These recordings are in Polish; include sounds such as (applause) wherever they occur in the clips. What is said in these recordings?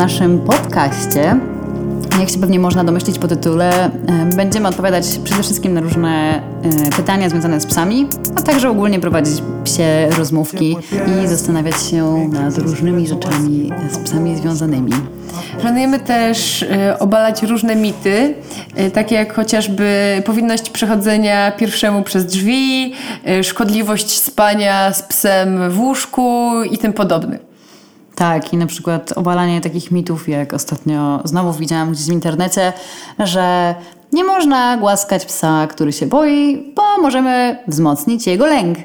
Naszym podcaście. Jak się pewnie można domyślić po tytule, e, będziemy odpowiadać przede wszystkim na różne e, pytania związane z psami, a także ogólnie prowadzić psie rozmówki i zastanawiać się nad różnymi rzeczami z psami związanymi. Planujemy też e, obalać różne mity, takie jak chociażby powinność przechodzenia pierwszemu przez drzwi, szkodliwość spania z psem w łóżku i tym podobne. Tak, i na przykład obalanie takich mitów, jak ostatnio znowu widziałam gdzieś w internecie, że nie można głaskać psa, który się boi, bo możemy wzmocnić jego lęk.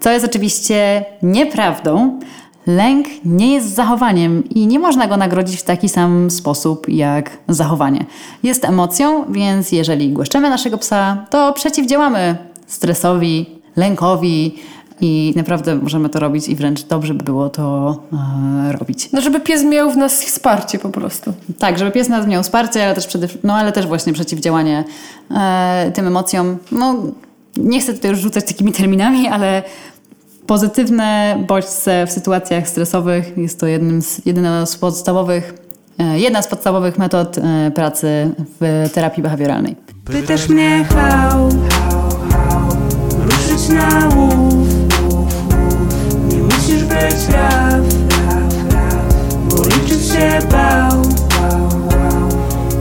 Co jest oczywiście nieprawdą. Lęk nie jest zachowaniem i nie można go nagrodzić w taki sam sposób jak zachowanie. Jest emocją, więc jeżeli głaszczemy naszego psa, to przeciwdziałamy stresowi, lękowi, i naprawdę możemy to robić i wręcz dobrze by było to e, robić. No, żeby pies miał w nas wsparcie po prostu. Tak, żeby pies nas miał wsparcie, ale też, przede, no, ale też właśnie przeciwdziałanie e, tym emocjom. No, nie chcę tutaj już rzucać takimi terminami, ale pozytywne bodźce w sytuacjach stresowych jest to jednym z, jedyna z podstawowych e, jedna z podstawowych metod e, pracy w terapii behawioralnej. Pytasz mnie how, how, how ruszyć na łów musisz być raw, bo liczyć się bał.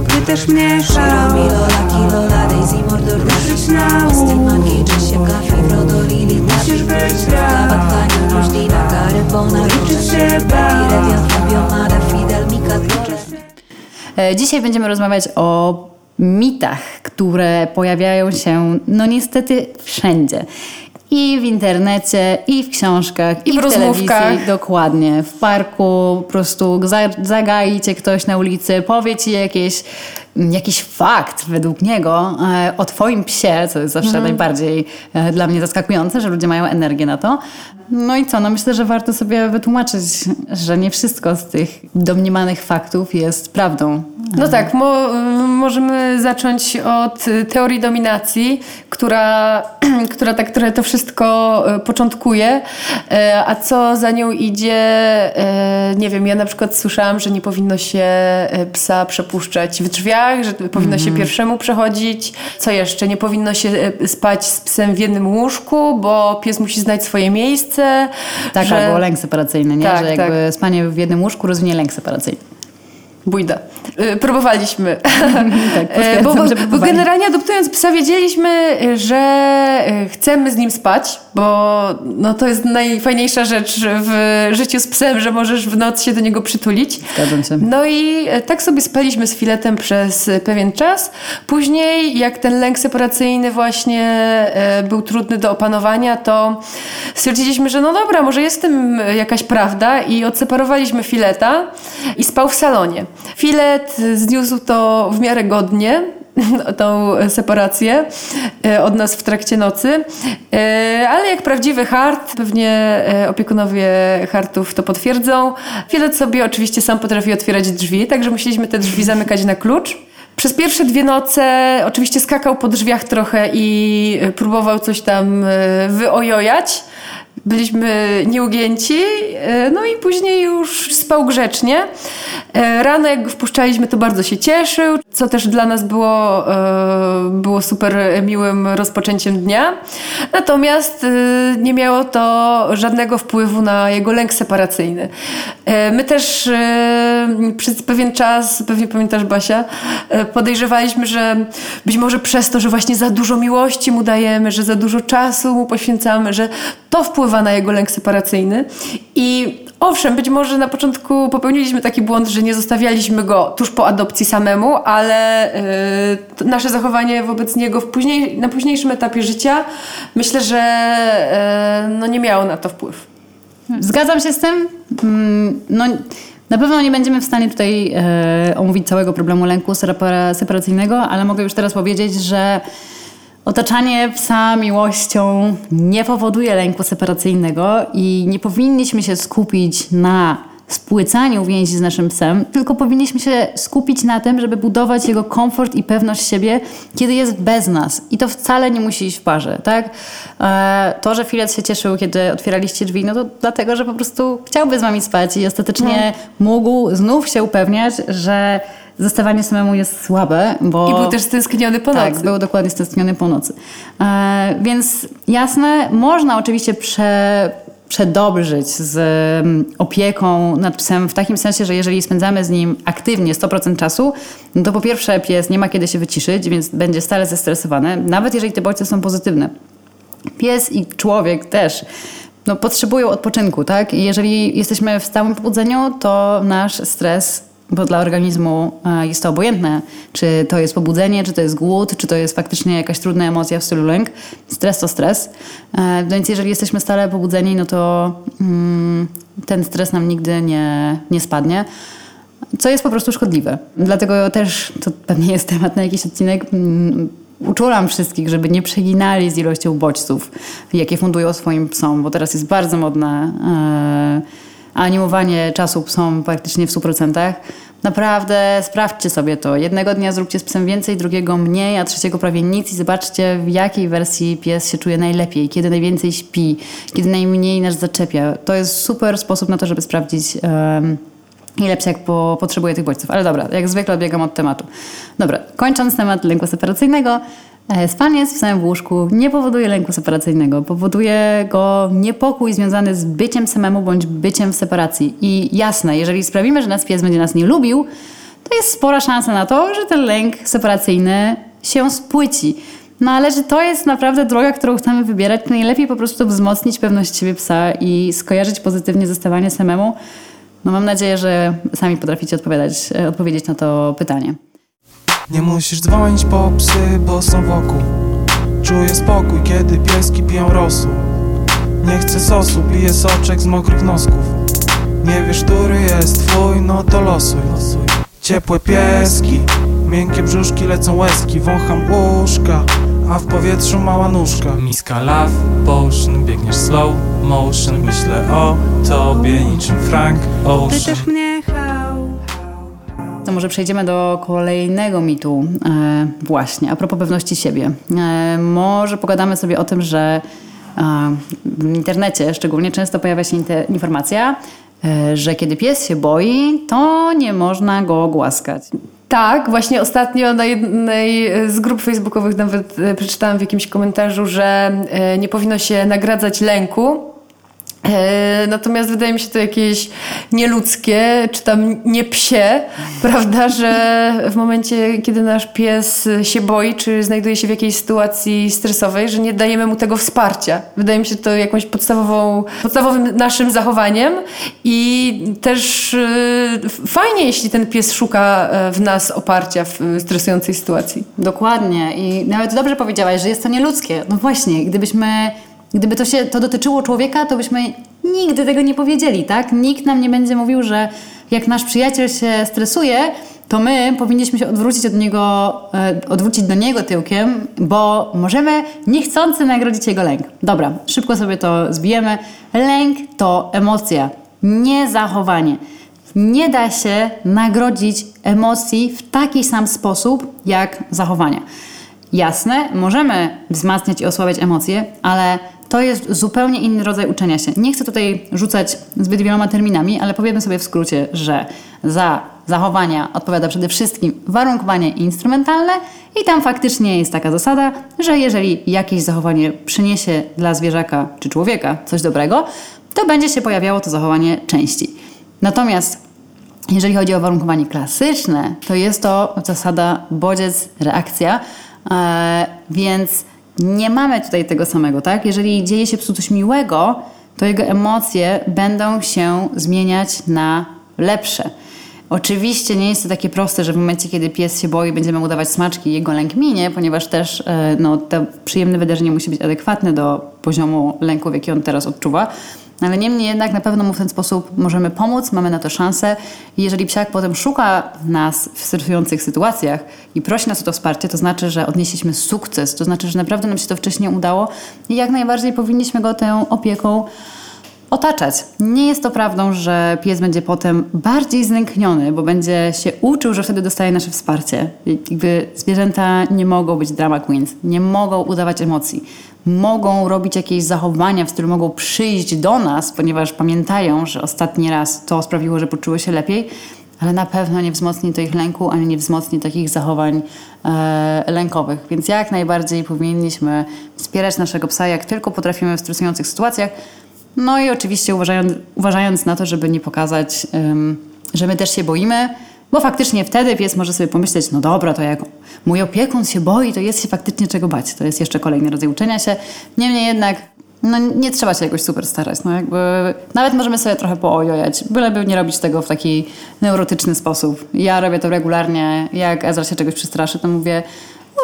Pytasz mnie how, Daisy Mordor ruszyć na łuk. Musisz być raw, bo liczyć się bał. E, dzisiaj będziemy rozmawiać o mitach, które pojawiają się, no niestety, wszędzie. I w internecie, i w książkach, i, i w, w telewizji. Dokładnie. W parku po prostu zagaicie ktoś na ulicy, powie ci jakieś, jakiś fakt według niego e, o twoim psie, co jest zawsze mhm. najbardziej e, dla mnie zaskakujące, że ludzie mają energię na to. No i co? No myślę, że warto sobie wytłumaczyć, że nie wszystko z tych domniemanych faktów jest prawdą. No tak, mo możemy zacząć od teorii dominacji, która, (clears throat) która, tak, która to wszystko e, początkuje, a co za nią idzie, nie wiem, ja na przykład słyszałam, że nie powinno się psa przepuszczać w drzwiach, że powinno się mhm. pierwszemu przechodzić. Co jeszcze? Nie powinno się spać z psem w jednym łóżku, bo pies musi znać swoje miejsce. Tak, że... albo lęk separacyjny, nie? Tak, że jakby tak. spanie w jednym łóżku rozwinie lęk separacyjny. Bójda. Y, próbowaliśmy. (laughs) tak, y, bo, bo, bo, generalnie adoptując psa wiedzieliśmy, że y, chcemy z nim spać, bo no, to jest najfajniejsza rzecz w życiu z psem, że możesz w noc się do niego przytulić. Zgadzam się. No i tak sobie spaliśmy z filetem przez pewien czas. Później, jak ten lęk separacyjny właśnie był trudny do opanowania, to stwierdziliśmy, że no dobra, może jest w tym jakaś prawda i odseparowaliśmy fileta i spał w salonie. Filet zniósł to w miarę godnie, (laughs) tą separację e, od nas w trakcie nocy. E, ale jak prawdziwy hart, pewnie e, opiekunowie hartów to potwierdzą. Filet sobie oczywiście sam potrafi otwierać drzwi, także musieliśmy te drzwi zamykać na klucz. Przez pierwsze dwie noce oczywiście skakał po drzwiach trochę i próbował coś tam wyojojać byliśmy nieugięci, e, no i później już spał grzecznie. E, rano jak wpuszczaliśmy, to bardzo się cieszył, co też dla nas było, e, było super miłym rozpoczęciem dnia. Natomiast nie miało to żadnego wpływu na jego lęk separacyjny. My też przez pewien czas, pewnie pamiętasz Basia, podejrzewaliśmy, że być może przez to, że właśnie za dużo miłości mu dajemy, że za dużo czasu mu poświęcamy, że to wpływa wpływa na jego lęk separacyjny. I owszem, być może na początku popełniliśmy taki błąd, że nie zostawialiśmy go tuż po adopcji samemu, ale yy, nasze zachowanie wobec niego później, na późniejszym etapie życia myślę, że yy, no nie miało na to wpływ. Zgadzam się z tym. Mm, no, na pewno nie będziemy w stanie tutaj e, omówić całego problemu lęku separacyjnego, ale mogę już teraz powiedzieć, że Otaczanie psa miłością nie powoduje lęku separacyjnego i nie powinniśmy się skupić na spłycaniu więzi z naszym psem, tylko powinniśmy się skupić na tym, żeby budować jego komfort i pewność siebie, kiedy jest bez nas. I to wcale nie musi iść w parze, tak? E, to, że Filet się cieszył, kiedy otwieraliście drzwi, no to dlatego, że po prostu chciałby z wami spać i ostatecznie No. mógł znów się upewniać, że zostawanie samemu jest słabe, bo... I był też stęskniony po Tak, nocy. był dokładnie stęskniony po nocy. E, więc jasne, można oczywiście prze, przedobrzyć z mm, opieką nad psem w takim sensie, że jeżeli spędzamy z nim aktywnie 100% czasu, no to po pierwsze pies nie ma kiedy się wyciszyć, więc będzie stale zestresowany, nawet jeżeli te bodźce są pozytywne. Pies i człowiek też no, potrzebują odpoczynku, tak? I jeżeli jesteśmy w stałym pobudzeniu, to nasz stres, bo dla organizmu e, jest to obojętne, czy to jest pobudzenie, czy to jest głód, czy to jest faktycznie jakaś trudna emocja w stylu lęk. Stres to stres. E, Więc jeżeli jesteśmy stale pobudzeni, no to mm, ten stres nam nigdy nie, nie spadnie co jest po prostu szkodliwe. Dlatego też to pewnie jest temat na jakiś odcinek. mm, Uczulam wszystkich, żeby nie przeginali z ilością bodźców, jakie fundują swoim psom, bo teraz jest bardzo modne e, animowanie czasu psom praktycznie w 100%. Naprawdę sprawdźcie sobie to. Jednego dnia zróbcie z psem więcej, drugiego mniej, a trzeciego prawie nic i zobaczcie w jakiej wersji pies się czuje najlepiej, kiedy najwięcej śpi, kiedy najmniej nas zaczepia. To jest super sposób na to, żeby sprawdzić... em, ile psiak po, potrzebuje tych bodźców. Ale dobra, jak zwykle odbiegam od tematu. Dobra, kończąc temat lęku separacyjnego, spanie z psem w łóżku nie powoduje lęku separacyjnego. Powoduje go niepokój związany z byciem samemu bądź byciem w separacji. I jasne, jeżeli sprawimy, że nasz pies będzie nas nie lubił, to jest spora szansa na to, że ten lęk separacyjny się spłyci. No ale że to jest naprawdę droga, którą chcemy wybierać, najlepiej po prostu wzmocnić pewność siebie psa i skojarzyć pozytywnie zostawanie samemu. No mam nadzieję, że sami potraficie odpowiadać, e, odpowiedzieć na to pytanie. Nie musisz dzwonić po psy, bo są wokół. Czuję spokój, kiedy pieski piją rosół Nie chcę sosu, piję soczek z mokrych nosków. Nie wiesz, który jest twój, no to losuj. Ciepłe pieski, miękkie brzuszki, lecą łezki. Wącham łóżka, a w powietrzu mała nóżka. Miska love potion, biegniesz slow motion. Myślę o tobie niczym Frank Ocean. Pytasz mnie how To może przejdziemy do kolejnego mitu e, właśnie, a propos pewności siebie. E, może pogadamy sobie o tym, że e, w internecie szczególnie często pojawia się informacja, e, że kiedy pies się boi, to nie można go głaskać. Tak, właśnie ostatnio na jednej z grup facebookowych nawet e, przeczytałam w jakimś komentarzu, że nie powinno się nagradzać lęku. E, Natomiast wydaje mi się to jakieś nieludzkie, czy tam nie psie, prawda, że w momencie, kiedy nasz pies się boi, czy znajduje się w jakiejś sytuacji stresowej, że nie dajemy mu tego wsparcia. Wydaje mi się to jakąś podstawową, podstawowym naszym zachowaniem i też e, fajnie, jeśli ten pies szuka e, w nas oparcia w stresującej sytuacji. Dokładnie. I nawet dobrze powiedziałaś, że jest to nieludzkie. No właśnie, gdybyśmy, gdyby to się to dotyczyło człowieka, to byśmy nigdy tego nie powiedzieli, tak? Nikt nam nie będzie mówił, że jak nasz przyjaciel się stresuje, to my powinniśmy się odwrócić od niego, e, odwrócić do niego tyłkiem, bo możemy niechcący nagrodzić jego lęk. Dobra, szybko sobie to zbijemy. Lęk to emocja, nie zachowanie. Nie da się nagrodzić emocji w taki sam sposób jak zachowania. Jasne, możemy wzmacniać i osłabiać emocje, ale to jest zupełnie inny rodzaj uczenia się. Nie chcę tutaj rzucać zbyt wieloma terminami, ale powiemy sobie w skrócie, że za zachowania odpowiada przede wszystkim warunkowanie instrumentalne i tam faktycznie jest taka zasada, że jeżeli jakieś zachowanie przyniesie dla zwierzaka czy człowieka coś dobrego, to będzie się pojawiało to zachowanie częściej. Natomiast jeżeli chodzi o warunkowanie klasyczne, to jest to zasada bodziec, reakcja, e, więc nie mamy tutaj tego samego, tak? Jeżeli dzieje się psu coś miłego, to jego emocje będą się zmieniać na lepsze. Oczywiście nie jest to takie proste, że w momencie, kiedy pies się boi, będziemy mu dawać smaczki jego lęk minie, ponieważ też e, no, to przyjemne wydarzenie musi być adekwatne do poziomu lęku, jaki on teraz odczuwa. Ale niemniej jednak na pewno mu w ten sposób możemy pomóc, mamy na to szansę. Jeżeli psiak potem szuka nas w stresujących sytuacjach i prosi nas o to wsparcie, to znaczy, że odnieśliśmy sukces, to znaczy, że naprawdę nam się to wcześniej udało i jak najbardziej powinniśmy go tą opieką otaczać. Nie jest to prawdą, że pies będzie potem bardziej znękniony, bo będzie się uczył, że wtedy dostaje nasze wsparcie. Jakby zwierzęta nie mogą być drama queens, nie mogą udawać emocji. Mogą robić jakieś zachowania, w stylu mogą przyjść do nas, ponieważ pamiętają, że ostatni raz to sprawiło, że poczuły się lepiej, ale na pewno nie wzmocni to ich lęku, ani nie wzmocni takich zachowań e, lękowych. Więc jak najbardziej powinniśmy wspierać naszego psa, jak tylko potrafimy w stresujących sytuacjach. No i oczywiście uważając, uważając na to, żeby nie pokazać, że my też się boimy, bo faktycznie wtedy pies może sobie pomyśleć, no dobra, to jak mój opiekun się boi, to jest się faktycznie czego bać. To jest jeszcze kolejny rodzaj uczenia się. Niemniej jednak no nie trzeba się jakoś super starać. No jakby, nawet możemy sobie trochę poojojać, byleby nie robić tego w taki neurotyczny sposób. Ja robię to regularnie. Jak Ezra się czegoś przestraszy, to mówię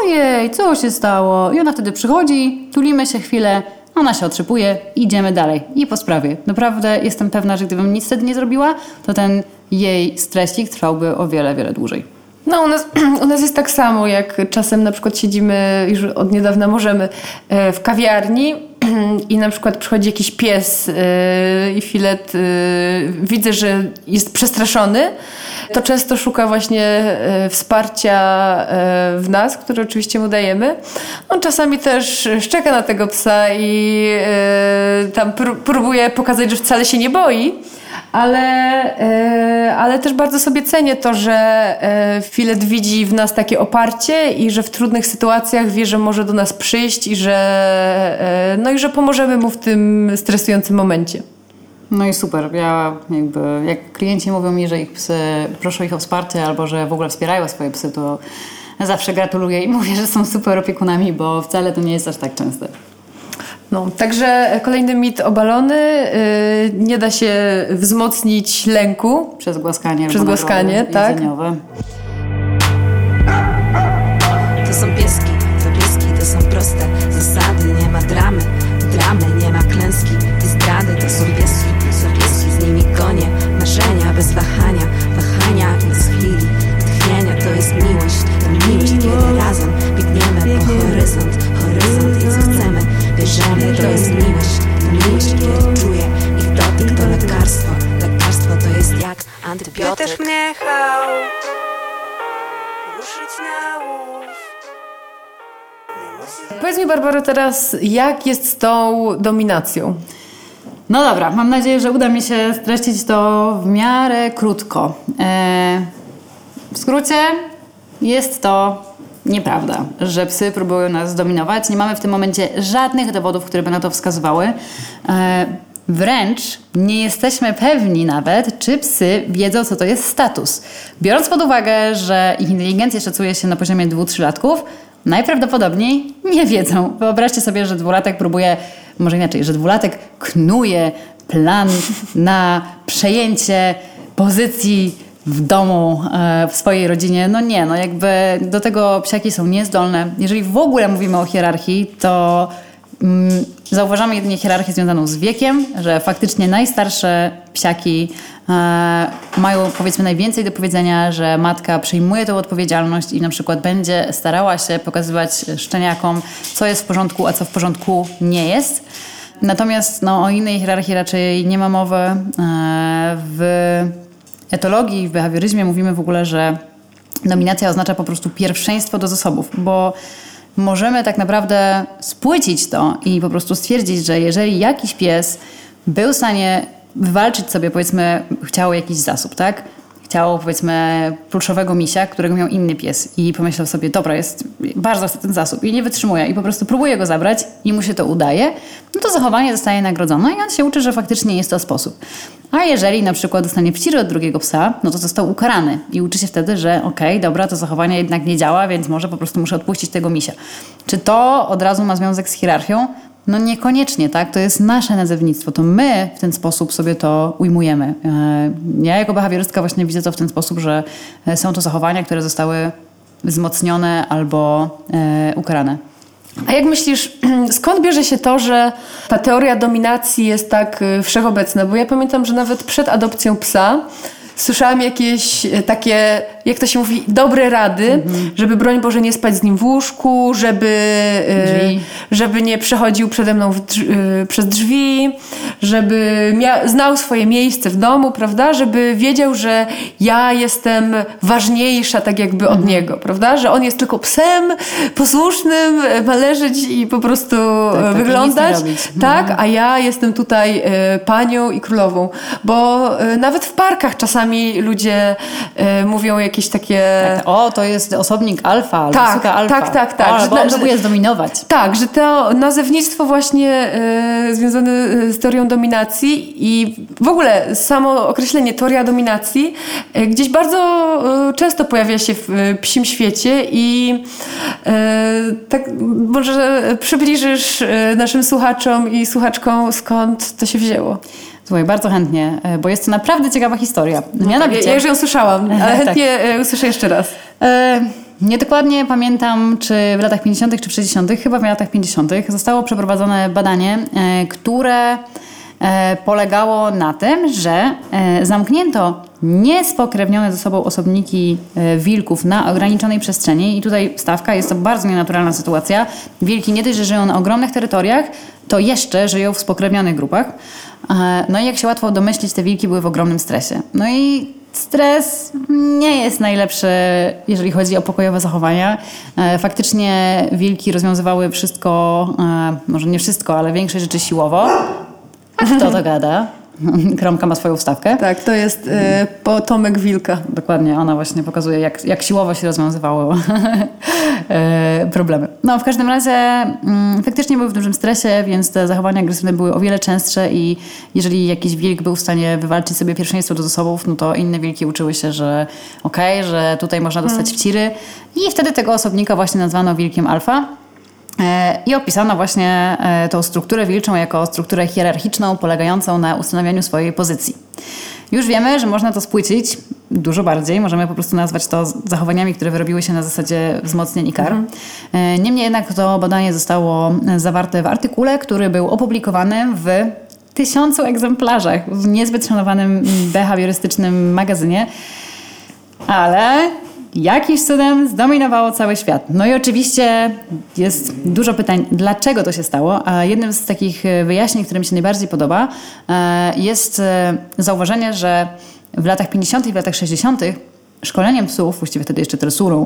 ojej, co się stało? I ona wtedy przychodzi, tulimy się chwilę, ona się otrzypuje i idziemy dalej. I po sprawie. Naprawdę jestem pewna, że gdybym nic wtedy nie zrobiła, to ten jej stresik trwałby o wiele, wiele dłużej. No, u nas, (clears throat) u nas jest tak samo, jak czasem na przykład siedzimy, już od niedawna możemy, e, w kawiarni (clears throat) i na przykład przychodzi jakiś pies e, i filet, e, widzę, że jest przestraszony, to często szuka właśnie wsparcia w nas, które oczywiście mu dajemy. On czasami też szczeka na tego psa i tam próbuje pokazać, że wcale się nie boi ale, e, ale też bardzo sobie cenię to, że e, Filet widzi w nas takie oparcie i że w trudnych sytuacjach wie, że może do nas przyjść i że, e, no i że pomożemy mu w tym stresującym momencie. No i super. Ja jakby, jak klienci mówią mi, że ich psy, proszą ich o wsparcie albo że w ogóle wspierają swoje psy, to zawsze gratuluję i (laughs) mówię, że są super opiekunami, bo wcale to nie jest aż tak częste. No, także kolejny mit obalony. Yy, nie da się wzmocnić lęku. Przez głaskanie. Przez głaskanie, tak. Jedzeniowe. To są pieski, to pieski, to są proste zasady. Nie ma dramy, dramy, nie ma klęski i zdrady. To są pieski, są pieski, z nimi konie. Marzenia bez wahania, wahania nic chwili. Tchnienia to jest miłość, to miłość, kiedy How ruszyć na łów Powiedz mi, Barbaro, teraz, jak jest z tą dominacją? No dobra, mam nadzieję, że uda mi się streścić to w miarę krótko. Eee, w skrócie, jest to nieprawda, że psy próbują nas zdominować. Nie mamy w tym momencie żadnych dowodów, które by na to wskazywały. Wręcz nie jesteśmy pewni nawet, czy psy wiedzą, co to jest status. Biorąc pod uwagę, że ich inteligencja szacuje się na poziomie 2-3 latków, najprawdopodobniej nie wiedzą. Wyobraźcie sobie, że dwulatek próbuje, może inaczej, że dwulatek knuje plan na przejęcie pozycji w domu, e, w swojej rodzinie. No nie, no jakby do tego psiaki są niezdolne. Jeżeli w ogóle mówimy o hierarchii, to zauważamy jedynie hierarchię związaną z wiekiem, że faktycznie najstarsze psiaki e, mają powiedzmy najwięcej do powiedzenia, że matka przejmuje tą odpowiedzialność i na przykład będzie starała się pokazywać szczeniakom, co jest w porządku, a co w porządku nie jest. Natomiast no, o innej hierarchii raczej nie ma mowy. E, w etologii, w behawioryzmie mówimy w ogóle, że dominacja oznacza po prostu pierwszeństwo do zasobów, bo możemy tak naprawdę spłycić to i po prostu stwierdzić, że jeżeli jakiś pies był w stanie wywalczyć sobie, powiedzmy, chciał jakiś zasób, tak? Chciał, powiedzmy, pluszowego misia, którego miał inny pies i pomyślał sobie, dobra, jest, bardzo chcę ten zasób i nie wytrzymuje i po prostu próbuje go zabrać i mu się to udaje, no to zachowanie zostaje nagrodzone i on się uczy, że faktycznie jest to sposób. A jeżeli na przykład dostanie wciry od drugiego psa, no to został ukarany i uczy się wtedy, że okej, okay, dobra, to zachowanie jednak nie działa, więc może po prostu muszę odpuścić tego misia. Czy to od razu ma związek z hierarchią? No niekoniecznie, tak? To jest nasze nazewnictwo. To my w ten sposób sobie to ujmujemy. E, ja jako behawiorystka właśnie widzę to w ten sposób, że e, są to zachowania, które zostały wzmocnione albo e, ukarane. A jak myślisz, (clears throat) skąd bierze się to, że ta teoria dominacji jest tak wszechobecna? Bo ja pamiętam, że nawet przed adopcją psa słyszałam jakieś e, takie, jak to się mówi, dobre rady, Mhm. żeby broń Boże nie spać z nim w łóżku, żeby, e, Drzwi. żeby nie przechodził przede mną drz- e, przez drzwi, żeby znał swoje miejsce w domu, prawda? Żeby wiedział, że ja jestem ważniejsza tak jakby Mhm. od niego, prawda? Że on jest tylko psem posłusznym, ma leżeć i po prostu tak, nie wyglądać. robić. Tak, a ja jestem tutaj panią i królową. Bo nawet w parkach czasami ludzie e, mówią jakieś takie... O, to jest osobnik alfa, Tak, alfa. tak, tak, tak, O, że- bo on próbuje zdominować. Tak, że to nazewnictwo właśnie e, związane e, z teorią dominacji i w ogóle samo określenie teoria dominacji e, gdzieś bardzo e, często pojawia się w e, psim świecie i tak może przybliżysz naszym słuchaczom i słuchaczkom skąd to się wzięło. Słuchaj, bardzo chętnie, e, bo jest to naprawdę ciekawa historia. Mianowicie, Ja, ja już ją słyszałam, ale (laughs) Tak. chętnie e, usłyszę jeszcze raz. E, Niedokładnie pamiętam, czy w latach 50. czy w 60., chyba w latach 50., zostało przeprowadzone badanie, które polegało na tym, że zamknięto niespokrewnione ze sobą osobniki wilków na ograniczonej przestrzeni i tutaj stawka, jest to bardzo nienaturalna sytuacja. Wilki nie dość, że żyją na ogromnych terytoriach, to jeszcze żyją w spokrewnionych grupach. E, No i jak się łatwo domyślić, te wilki były w ogromnym stresie. No i stres nie jest najlepszy, jeżeli chodzi o pokojowe zachowania. E, Faktycznie wilki rozwiązywały wszystko, e, może nie wszystko, ale większość rzeczy siłowo. Kto to gada? (laughs) Kromka ma swoją wstawkę. Tak, to jest e, potomek wilka. Dokładnie, ona właśnie pokazuje, jak, jak siłowo się rozwiązywało e, (laughs) problemy. No, w każdym razie mm, faktycznie były w dużym stresie, więc te zachowania agresywne były o wiele częstsze i jeżeli jakiś wilk był w stanie wywalczyć sobie pierwszeństwo do zasobów, no to inne wilki uczyły się, że okej, że tutaj można dostać wciry i wtedy tego osobnika właśnie nazwano wilkiem alfa. E, I opisano właśnie e, tą strukturę wilczą jako strukturę hierarchiczną polegającą na ustanawianiu swojej pozycji. Już wiemy, że można to spłycić dużo bardziej. Możemy po prostu nazwać to zachowaniami, które wyrobiły się na zasadzie wzmocnień i kar. E, Niemniej jednak to badanie zostało zawarte w artykule, który był opublikowany w tysiącu egzemplarzach w niezbyt szanowanym behawiorystycznym magazynie. Ale jakimś cudem zdominowało cały świat. No i oczywiście jest dużo pytań, dlaczego to się stało, a jednym z takich e, wyjaśnień, które mi się najbardziej podoba, e, jest e, zauważenie, że w latach 50. i w latach 60. Szkoleniem psów, właściwie wtedy jeszcze tresurą,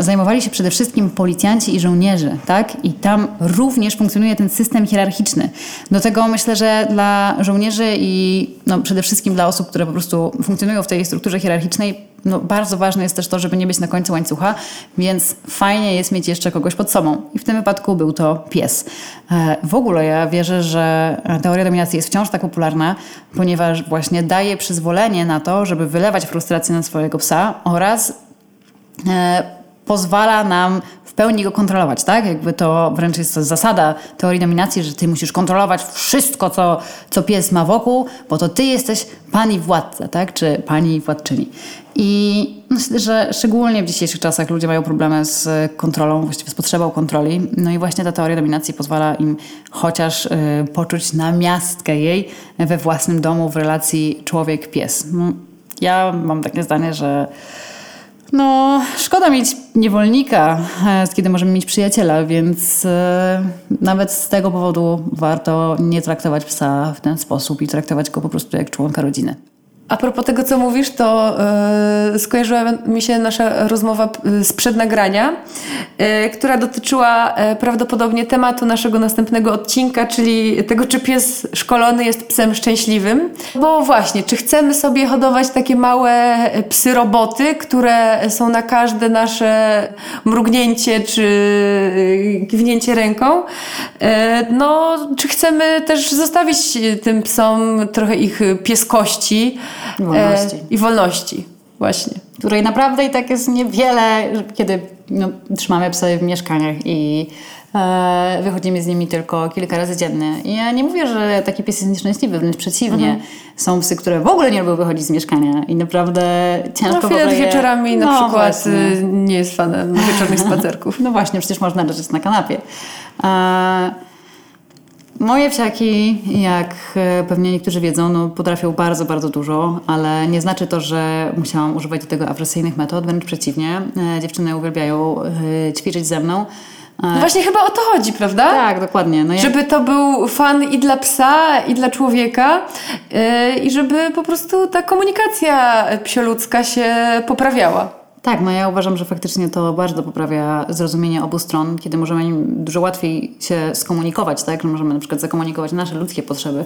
zajmowali się przede wszystkim policjanci i żołnierze, tak? I tam również funkcjonuje ten system hierarchiczny. Do tego myślę, że dla żołnierzy i no, przede wszystkim dla osób, które po prostu funkcjonują w tej strukturze hierarchicznej, no, bardzo ważne jest też to, żeby nie być na końcu łańcucha, więc fajnie jest mieć jeszcze kogoś pod sobą. I w tym wypadku był to pies. E, W ogóle ja wierzę, że teoria dominacji jest wciąż tak popularna, ponieważ właśnie daje przyzwolenie na to, żeby wylewać frustrację na swojego psa oraz e, pozwala nam pełni go kontrolować, tak? Jakby to wręcz jest to zasada teorii dominacji, że ty musisz kontrolować wszystko, co, co pies ma wokół, bo to ty jesteś pani władca, tak? Czy pani władczyni. I myślę, że szczególnie w dzisiejszych czasach ludzie mają problemy z kontrolą, właściwie z potrzebą kontroli. No i właśnie ta teoria dominacji pozwala im chociaż y, poczuć namiastkę jej we własnym domu w relacji człowiek-pies. No, ja mam takie zdanie, że no, szkoda mieć niewolnika, e, kiedy możemy mieć przyjaciela, więc e, nawet z tego powodu warto nie traktować psa w ten sposób i traktować go po prostu jak członka rodziny. A propos tego, co mówisz, to yy, skojarzyła mi się nasza rozmowa sprzed nagrania, yy, która dotyczyła yy, prawdopodobnie tematu naszego następnego odcinka, czyli tego, czy pies szkolony jest psem szczęśliwym. Bo właśnie, czy chcemy sobie hodować takie małe psy roboty, które są na każde nasze mrugnięcie czy kiwnięcie ręką? No, czy chcemy też zostawić tym psom trochę ich pieskości? I wolności. E, I wolności, właśnie. Której naprawdę i tak jest niewiele, kiedy no, trzymamy psy w mieszkaniach i e, wychodzimy z nimi tylko kilka razy dziennie. I ja nie mówię, że taki pies jest nieszczęśliwy, wręcz przeciwnie. Są psy, które w ogóle nie lubią wychodzić z mieszkania i naprawdę ciężko No, Fiat je- wieczorami na No przykład właśnie. y, nie jest fanem wieczornych (laughs) spacerków. No właśnie, przecież można leżeć na kanapie. E, Moje psiaki, jak e, pewnie niektórzy wiedzą, no, potrafią bardzo, bardzo dużo, ale nie znaczy to, że musiałam używać do tego agresyjnych metod, wręcz przeciwnie. E, Dziewczyny uwielbiają e, ćwiczyć ze mną. No właśnie chyba o to chodzi, prawda? Tak, dokładnie. No ja- Żeby to był fan i dla psa, i dla człowieka, yy, i żeby po prostu ta komunikacja psioludzka się poprawiała. Tak, no ja uważam, że faktycznie to bardzo poprawia zrozumienie obu stron, kiedy możemy dużo łatwiej się skomunikować, tak? Że możemy na przykład zakomunikować nasze ludzkie potrzeby.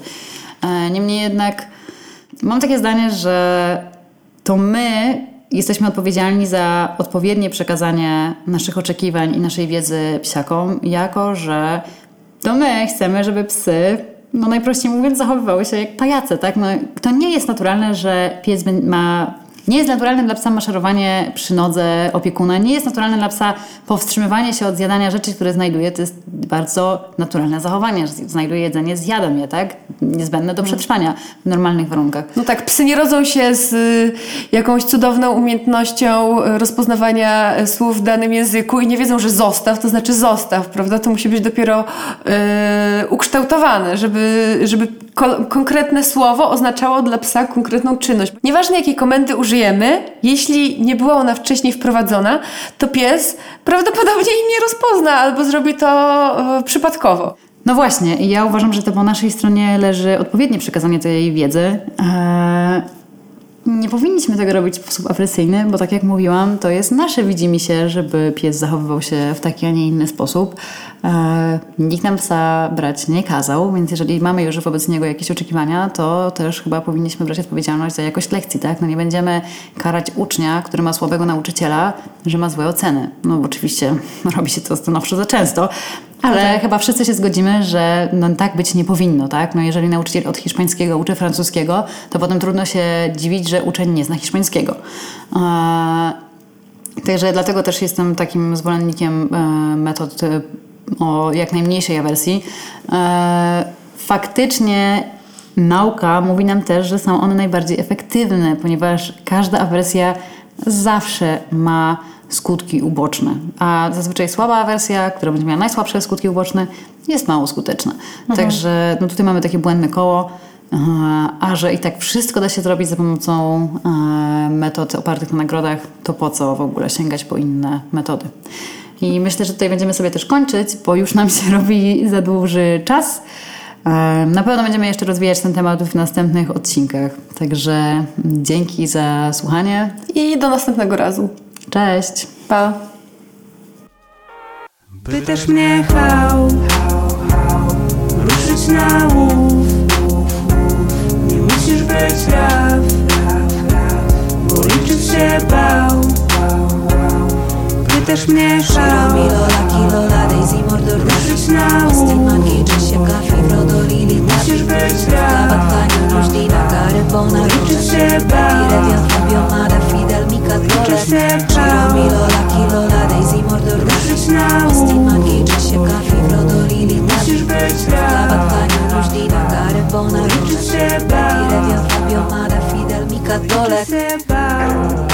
E, Niemniej jednak mam takie zdanie, że to my jesteśmy odpowiedzialni za odpowiednie przekazanie naszych oczekiwań i naszej wiedzy psiakom, jako że to my chcemy, żeby psy, no najprościej mówiąc, zachowywały się jak pajace, tak? No, to nie jest naturalne, że pies ma... Nie jest naturalne dla psa maszerowanie przy nodze opiekuna, nie jest naturalne dla psa powstrzymywanie się od zjadania rzeczy, które znajduje. To jest bardzo naturalne zachowanie, że znajduje jedzenie, zjadam je, tak? Niezbędne do przetrwania w normalnych warunkach. No tak, psy nie rodzą się z y, jakąś cudowną umiejętnością y, rozpoznawania y, słów w danym języku i nie wiedzą, że zostaw to znaczy zostaw, prawda? To musi być dopiero y, ukształtowane, żeby, żeby ko- konkretne słowo oznaczało dla psa konkretną czynność. Nieważne jakiej komendy użyjemy, jeśli nie była ona wcześniej wprowadzona, to pies prawdopodobnie jej nie rozpozna albo zrobi to y, przypadkowo. No właśnie, ja uważam, że to po naszej stronie leży odpowiednie przekazanie tej wiedzy. Eee, nie powinniśmy tego robić w sposób agresyjny, bo tak jak mówiłam, to jest nasze widzimy się, żeby pies zachowywał się w taki, a nie inny sposób. Eee, nikt nam psa brać nie kazał, więc jeżeli mamy już wobec niego jakieś oczekiwania, to też chyba powinniśmy brać odpowiedzialność za jakość lekcji, tak? No nie będziemy karać ucznia, który ma słabego nauczyciela, że ma złe oceny. No bo oczywiście (laughs) robi się to stanowczo za często, ale chyba wszyscy się zgodzimy, że no, tak być nie powinno, tak? No, jeżeli nauczyciel od hiszpańskiego uczy francuskiego, to potem trudno się dziwić, że uczeń nie zna hiszpańskiego. Eee, Także dlatego też jestem takim zwolennikiem e, metod e, o jak najmniejszej awersji. E, faktycznie nauka mówi nam też, że są one najbardziej efektywne, ponieważ każda awersja zawsze ma skutki uboczne, a zazwyczaj słaba awersja, która będzie miała najsłabsze skutki uboczne, jest mało skuteczna. Także no tutaj mamy takie błędne koło. E, A że i tak wszystko da się zrobić za pomocą e, metod opartych na nagrodach, to po co w ogóle sięgać po inne metody? I myślę, że tutaj będziemy sobie też kończyć, bo już nam się (laughs) robi za dłuży czas. Na pewno będziemy jeszcze rozwijać ten temat w następnych odcinkach. Także dzięki za słuchanie. I do następnego razu. Cześć! Pa! Mnie how, ruszyć na łów Nie musisz być bo się też mnie szalał Lolaki, Lola, Daisy, Mordor, ruszyć na łuk Jessica, Kafi, Frodo, Lili, Musisz być tam Batania, Różdina, Tarybona, liczyć się bał Irelia, Fabio, Mada, Fidel, Mika, Liczyć się bał Lolaki, Lola, Daisy, Mordor, ruszyć na łuk Stigmagi, Jessica, Kafi, Frodo, Lili, Musisz być tam Batania, Różdina, Tarybona, liczyć się bał Irelia, Fabio, Mada, Fidel, Mika, Liczyć się bał